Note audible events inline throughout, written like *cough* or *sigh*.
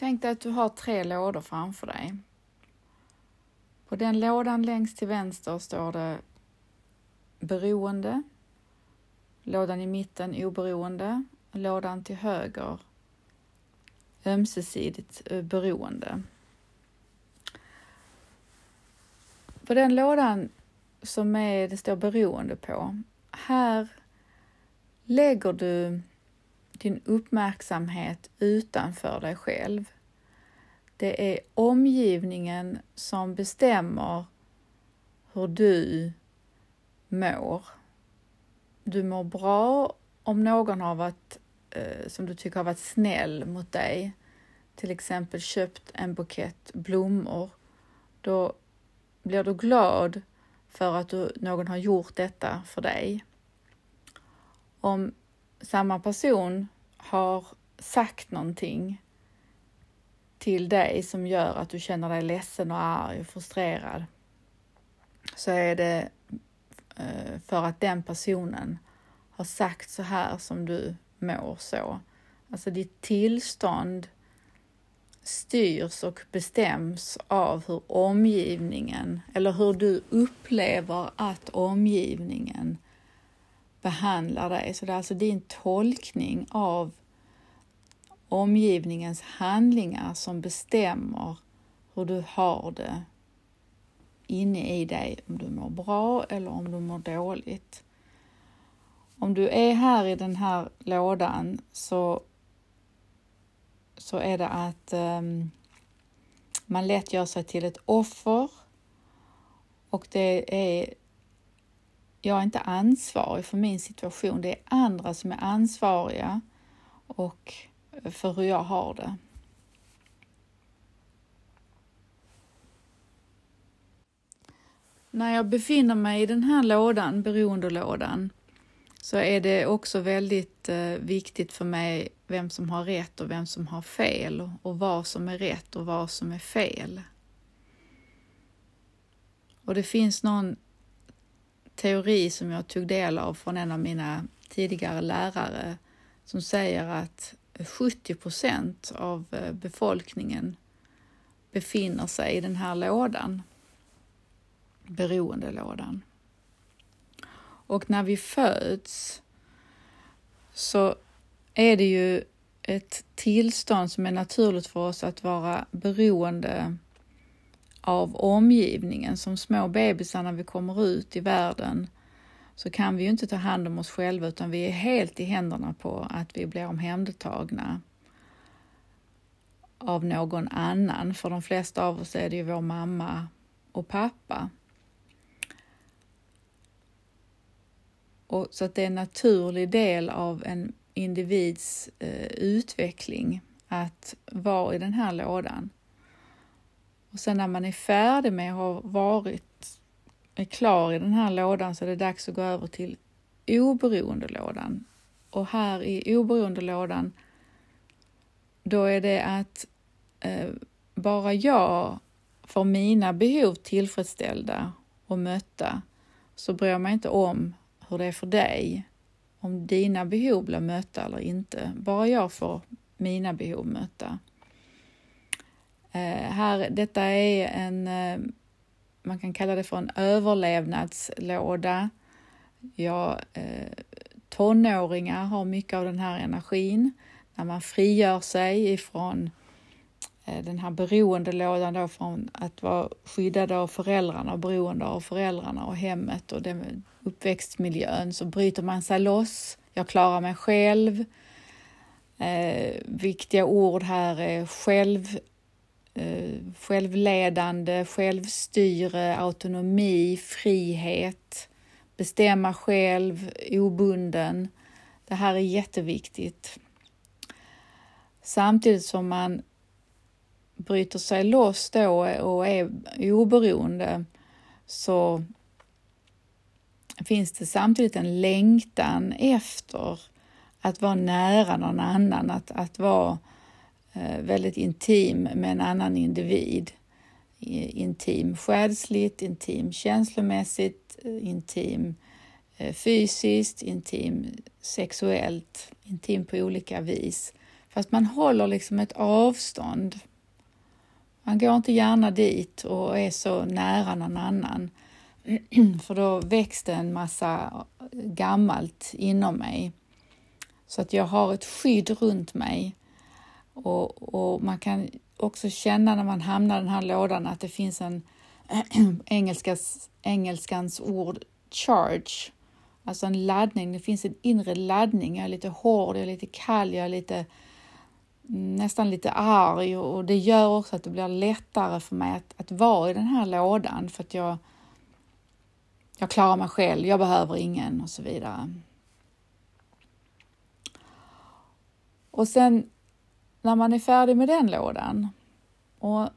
Tänk dig att du har tre lådor framför dig. På den lådan längst till vänster står det beroende. Lådan i mitten oberoende. Lådan till höger ömsesidigt eh, beroende. På den lådan som är, det står beroende på, här lägger du din uppmärksamhet utanför dig själv. Det är omgivningen som bestämmer hur du mår. Du mår bra om någon har varit, eh, som du tycker har varit snäll mot dig, till exempel köpt en bukett blommor. Då blir du glad för att du, någon har gjort detta för dig. Om samma person har sagt någonting till dig som gör att du känner dig ledsen och arg och frustrerad så är det eh, för att den personen har sagt så här som du mår så. Alltså ditt tillstånd styrs och bestäms av hur omgivningen eller hur du upplever att omgivningen behandlar dig. Så det är alltså din tolkning av omgivningens handlingar som bestämmer hur du har det inne i dig, om du mår bra eller om du mår dåligt. Om du är här i den här lådan så, så är det att um, man lätt gör sig till ett offer och det är jag är inte ansvarig för min situation. Det är andra som är ansvariga och eh, för hur jag har det. När jag befinner mig i den här lådan, beroendelådan, så är det också väldigt eh, viktigt för mig vem som har rätt och vem som har fel och vad som är rätt och vad som är fel. Och det finns någon teori som jag tog del av från en av mina tidigare lärare som säger att 70 procent av eh, befolkningen befinner sig i den här lådan, beroendelådan. Och när vi föds så är det ju ett tillstånd som är naturligt för oss att vara beroende av omgivningen. Som små bebisar när vi kommer ut i världen så kan vi ju inte ta hand om oss själva utan vi är helt i händerna på att vi blir omhändertagna av någon annan. För de flesta av oss är det ju vår mamma och pappa. Och så att det är en naturlig del av en individs eh, utveckling att vara i den här lådan. Och sen när man är färdig med att ha varit är klar i den här lådan så är det dags att gå över till oberoendelådan. Och här i oberoendelådan då är det att eh, bara jag får mina behov tillfredsställda och mötta så bryr jag mig inte om hur det är för dig, om dina behov blir mötta eller inte. Bara jag får mina behov mötta. Eh, här, detta är en, eh, man kan kalla det för en överlevnadslåda. Ja, eh, tonåringar har mycket av den här energin. När man frigör sig ifrån eh, den här beroendelådan då från att vara skyddad av föräldrarna och beroende av föräldrarna och hemmet och den uppväxtmiljön så bryter man sig loss. Jag klarar mig själv. Eh, viktiga ord här är själv Eh, självledande, självstyre, autonomi, frihet, bestämma själv, obunden. Det här är jätteviktigt. Samtidigt som man bryter sig loss då och är oberoende så finns det samtidigt en längtan efter att vara nära någon annan, att, att vara Eh, väldigt intim med en annan individ. Intim själsligt, intim känslomässigt, eh, intim eh, fysiskt, intim sexuellt, intim på olika vis. Fast man håller liksom ett avstånd. Man går inte gärna dit och är så nära någon annan. *clears throat* För då väcks det en massa gammalt inom mig. Så att jag har ett skydd runt mig. Och, och man kan också känna när man hamnar i den här lådan att det finns en *clears throat* engelskas, engelskans ord charge, alltså en laddning. Det finns en inre laddning. Jag är lite hård, jag är lite kall, jag är lite mm, nästan lite arg och det gör också att det blir lättare för mig att, att vara i den här lådan för att jag, jag klarar mig själv, jag behöver ingen och så vidare. Och sen när man är färdig med den lådan och,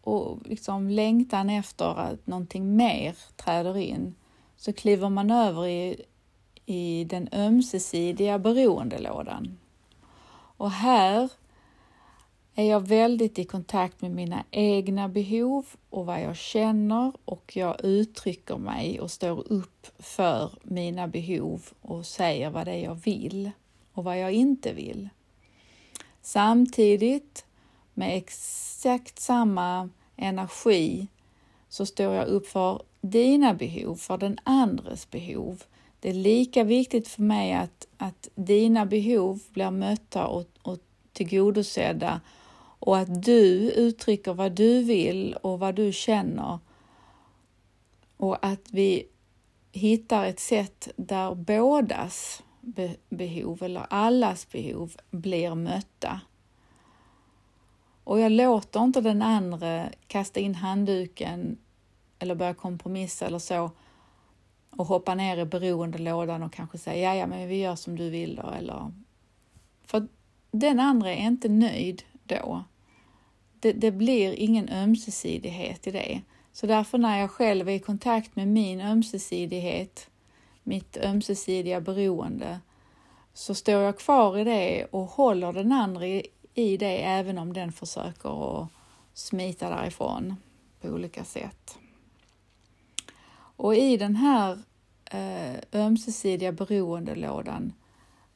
och liksom längtan efter att någonting mer träder in så kliver man över i, i den ömsesidiga beroendelådan. Och här är jag väldigt i kontakt med mina egna behov och vad jag känner och jag uttrycker mig och står upp för mina behov och säger vad det är jag vill och vad jag inte vill. Samtidigt med exakt samma energi så står jag upp för dina behov, för den andres behov. Det är lika viktigt för mig att, att dina behov blir mötta och, och tillgodosedda och att du uttrycker vad du vill och vad du känner och att vi hittar ett sätt där bådas behov eller allas behov blir mötta. Och jag låter inte den andra kasta in handduken eller börja kompromissa eller så och hoppa ner i beroendelådan och kanske säga ja, ja, men vi gör som du vill då eller för den andra är inte nöjd då. Det, det blir ingen ömsesidighet i det. Så därför när jag själv är i kontakt med min ömsesidighet, mitt ömsesidiga beroende, så står jag kvar i det och håller den andra i, i det även om den försöker att smita därifrån på olika sätt. Och i den här eh, ömsesidiga beroendelådan,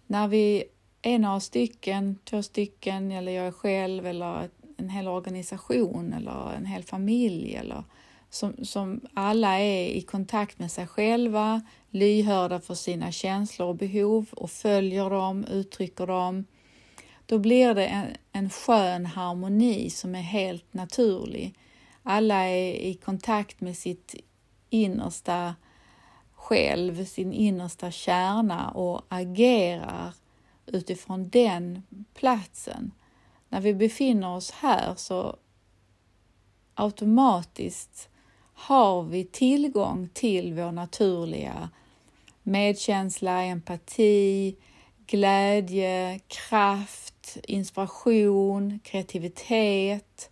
när vi är några stycken, två stycken eller jag själv eller en hel organisation eller en hel familj eller som, som alla är i kontakt med sig själva, lyhörda för sina känslor och behov och följer dem, uttrycker dem. Då blir det en, en skön harmoni som är helt naturlig. Alla är i kontakt med sitt innersta själv, sin innersta kärna och agerar utifrån den platsen. När vi befinner oss här så automatiskt har vi tillgång till vår naturliga medkänsla, empati, glädje, kraft, inspiration, kreativitet,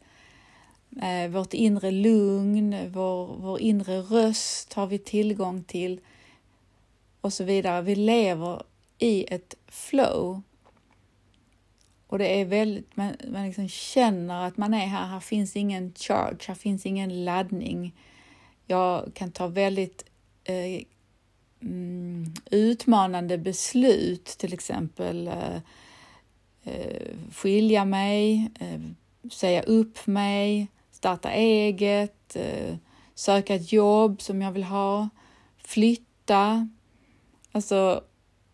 eh, vårt inre lugn, vår, vår inre röst har vi tillgång till och så vidare. Vi lever i ett flow och det är väldigt, man, man liksom känner att man är här, här finns ingen charge, här finns ingen laddning. Jag kan ta väldigt eh, mm, utmanande beslut, till exempel eh, eh, skilja mig, eh, säga upp mig, starta eget, eh, söka ett jobb som jag vill ha, flytta. Alltså,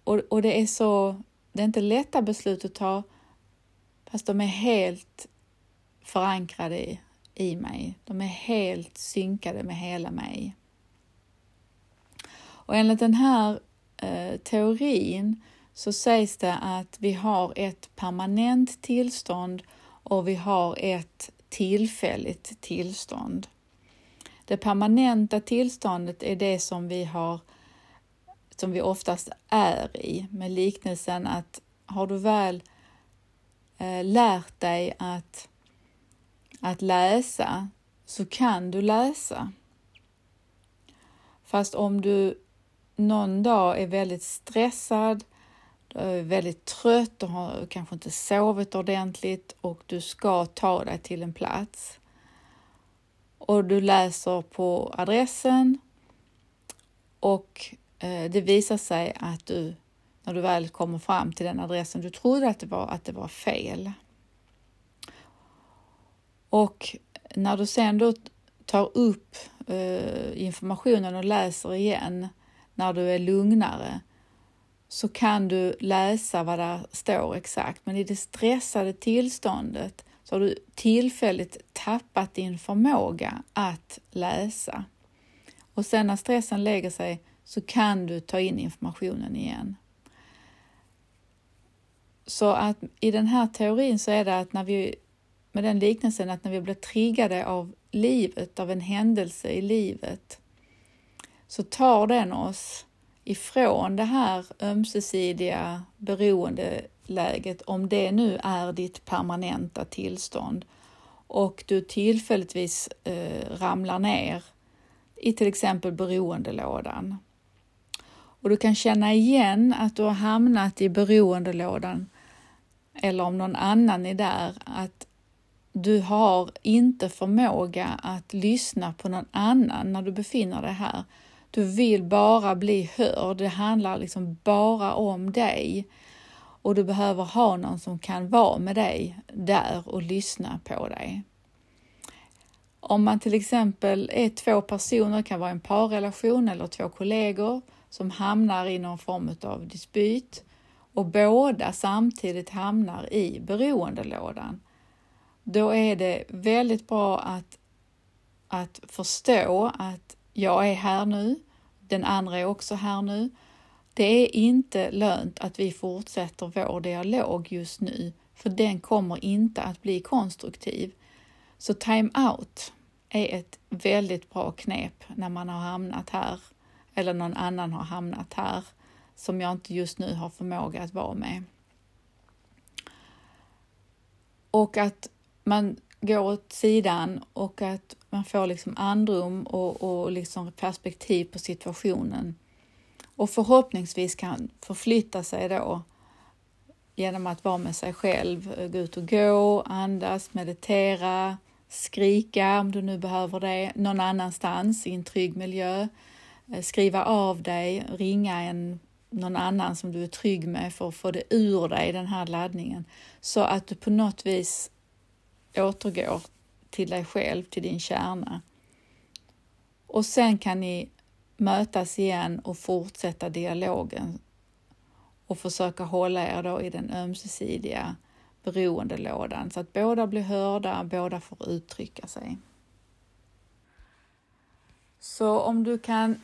och, och det är så, det är inte lätta beslut att ta, Fast de är helt förankrade i, i mig. De är helt synkade med hela mig. Och enligt den här eh, teorin så sägs det att vi har ett permanent tillstånd och vi har ett tillfälligt tillstånd. Det permanenta tillståndet är det som vi har som vi oftast är i med liknelsen att har du väl eh, lärt dig att, att läsa så kan du läsa. Fast om du någon dag är väldigt stressad, du är väldigt trött och har kanske inte sovit ordentligt och du ska ta dig till en plats och du läser på adressen och eh, det visar sig att du när du väl kommer fram till den adressen du trodde att det var, att det var fel. Och när du sen då tar upp eh, informationen och läser igen när du är lugnare så kan du läsa vad där står exakt. Men i det stressade tillståndet så har du tillfälligt tappat din förmåga att läsa. Och sen när stressen lägger sig så kan du ta in informationen igen. Så att i den här teorin så är det att när vi, med den liknelsen att när vi blir triggade av livet, av en händelse i livet, så tar den oss ifrån det här ömsesidiga beroendeläget, om det nu är ditt permanenta tillstånd och du tillfälligtvis eh, ramlar ner i till exempel beroendelådan. Och du kan känna igen att du har hamnat i beroendelådan eller om någon annan är där, att du har inte förmåga att lyssna på någon annan när du befinner dig här. Du vill bara bli hörd. Det handlar liksom bara om dig och du behöver ha någon som kan vara med dig där och lyssna på dig. Om man till exempel är två personer, det kan vara en parrelation eller två kollegor som hamnar i någon form av dispyt och båda samtidigt hamnar i beroendelådan, då är det väldigt bra att, att förstå att jag är här nu, den andra är också här nu. Det är inte lönt att vi fortsätter vår dialog just nu, för den kommer inte att bli konstruktiv. Så time out är ett väldigt bra knep när man har hamnat här eller någon annan har hamnat här som jag inte just nu har förmåga att vara med. Och att man går åt sidan och att man får liksom andrum och, och liksom perspektiv på situationen. Och förhoppningsvis kan förflytta sig då genom att vara med sig själv, gå ut och gå, andas, meditera, skrika om du nu behöver det, någon annanstans i en trygg miljö, eh, skriva av dig, ringa en någon annan som du är trygg med för att få det ur dig, den här laddningen, så att du på något vis återgår till dig själv, till din kärna. Och sen kan ni mötas igen och fortsätta dialogen och försöka hålla er då i den ömsesidiga beroendelådan så att båda blir hörda, båda får uttrycka sig. Så om du kan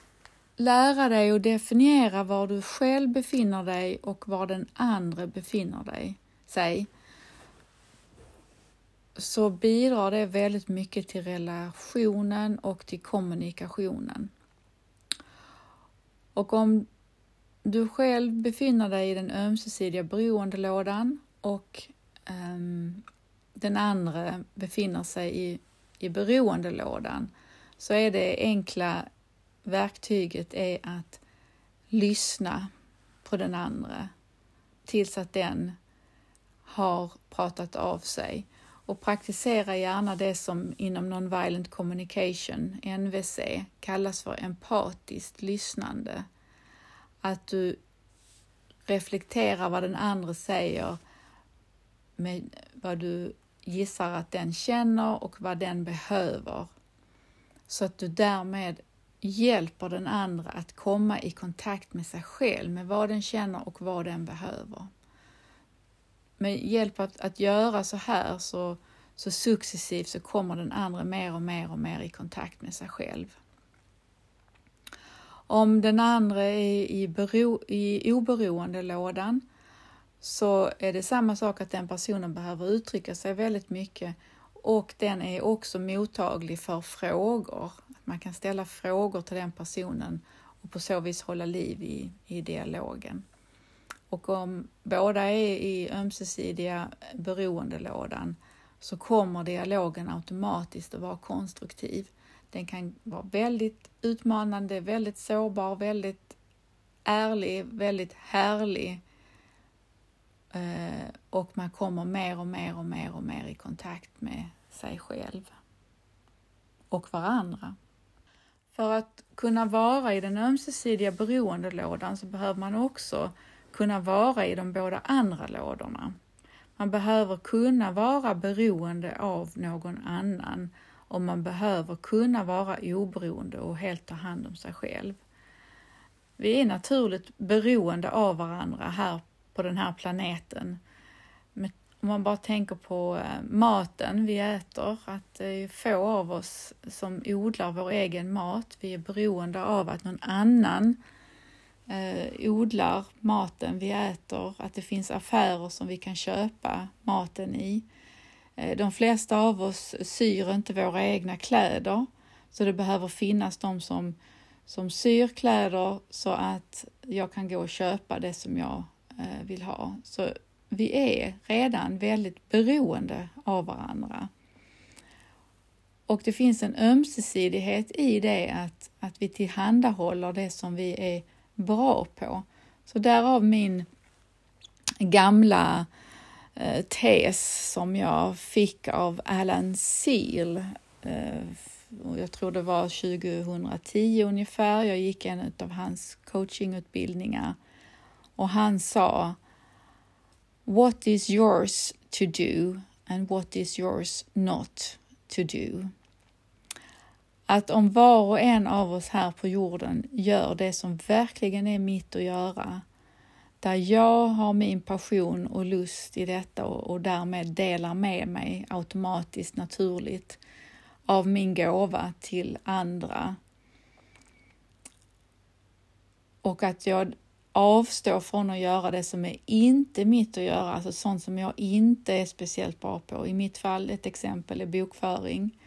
lära dig att definiera var du själv befinner dig och var den andra befinner dig, sig, så bidrar det väldigt mycket till relationen och till kommunikationen. Och om du själv befinner dig i den ömsesidiga beroendelådan och um, den andra befinner sig i, i beroendelådan så är det enkla verktyget är att lyssna på den andra tills att den har pratat av sig och praktisera gärna det som inom Non-Violent Communication, NVC, kallas för empatiskt lyssnande. Att du reflekterar vad den andra säger med vad du gissar att den känner och vad den behöver. Så att du därmed hjälper den andra att komma i kontakt med sig själv, med vad den känner och vad den behöver. Med hjälp att, att göra så här så, så successivt så kommer den andra mer och mer och mer i kontakt med sig själv. Om den andra är i, bero, i oberoendelådan så är det samma sak att den personen behöver uttrycka sig väldigt mycket och den är också mottaglig för frågor. Man kan ställa frågor till den personen och på så vis hålla liv i, i dialogen. Och om båda är i ömsesidiga beroendelådan så kommer dialogen automatiskt att vara konstruktiv. Den kan vara väldigt utmanande, väldigt sårbar, väldigt ärlig, väldigt härlig eh, och man kommer mer och mer och mer och mer i kontakt med sig själv och varandra. För att kunna vara i den ömsesidiga beroendelådan så behöver man också kunna vara i de båda andra lådorna. Man behöver kunna vara beroende av någon annan och man behöver kunna vara oberoende och helt ta hand om sig själv. Vi är naturligt beroende av varandra här på den här planeten. Om man bara tänker på eh, maten vi äter, att det är få av oss som odlar vår egen mat. Vi är beroende av att någon annan eh, odlar maten vi äter, att det finns affärer som vi kan köpa maten i. Eh, de flesta av oss syr inte våra egna kläder, så det behöver finnas de som, som syr kläder så att jag kan gå och köpa det som jag eh, vill ha. Så vi är redan väldigt beroende av varandra. Och det finns en ömsesidighet i det att, att vi tillhandahåller det som vi är bra på. Så därav min gamla eh, tes som jag fick av Alan Seal. Eh, jag tror det var 2010 ungefär. Jag gick en av hans coachingutbildningar och han sa What is yours to do and what is yours not to do? Att om var och en av oss här på jorden gör det som verkligen är mitt att göra, där jag har min passion och lust i detta och, och därmed delar med mig automatiskt, naturligt, av min gåva till andra. Och att jag avstår från att göra det som är inte mitt att göra, alltså sånt som jag inte är speciellt bra på. I mitt fall, ett exempel är bokföring.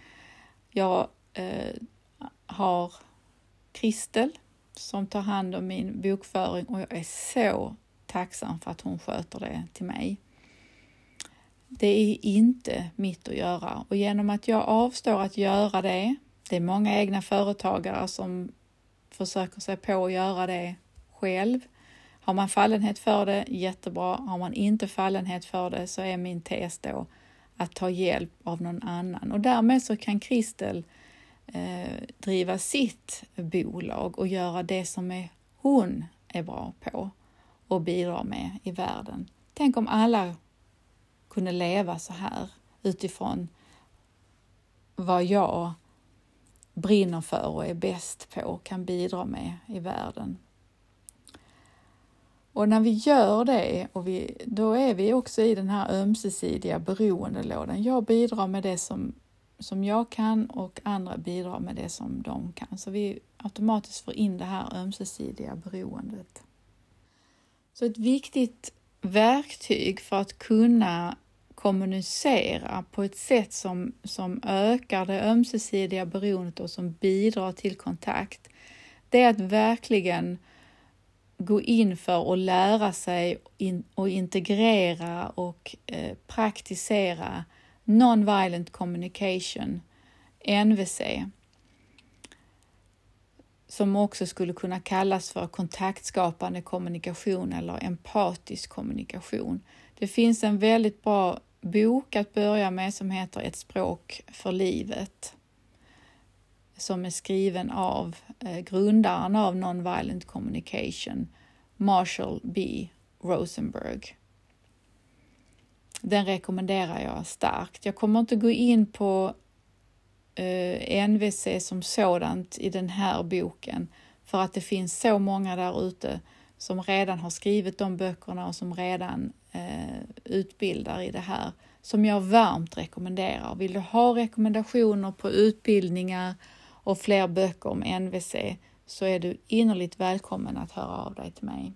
Jag eh, har Kristel som tar hand om min bokföring och jag är så tacksam för att hon sköter det till mig. Det är inte mitt att göra och genom att jag avstår att göra det, det är många egna företagare som försöker sig på att göra det själv. Har man fallenhet för det, jättebra. Har man inte fallenhet för det så är min tes då att ta hjälp av någon annan och därmed så kan Kristel eh, Eh, driva sitt bolag och göra det som är hon är bra på och bidrar med i världen. Tänk om alla kunde leva så här utifrån vad jag brinner för och är bäst på och kan bidra med i världen. Och när vi gör det, och vi, då är vi också i den här ömsesidiga beroendelådan. Jag bidrar med det som, som jag kan och andra bidrar med det som de kan. Så vi automatiskt får in det här ömsesidiga beroendet. Så ett viktigt verktyg för att kunna kommunicera på ett sätt som, som ökar det ömsesidiga beroendet och som bidrar till kontakt, det är att verkligen gå in för och lära sig och integrera och eh, praktisera Non-Violent Communication, NVC, som också skulle kunna kallas för kontaktskapande kommunikation eller empatisk kommunikation. Det finns en väldigt bra bok att börja med som heter Ett språk för livet som är skriven av eh, grundaren av Non-Violent Communication, Marshall B. Rosenberg. Den rekommenderar jag starkt. Jag kommer inte gå in på eh, NVC som sådant i den här boken för att det finns så många där ute som redan har skrivit de böckerna och som redan eh, utbildar i det här som jag varmt rekommenderar. Vill du ha rekommendationer på utbildningar och fler böcker om NVC så är du innerligt välkommen att höra av dig till mig.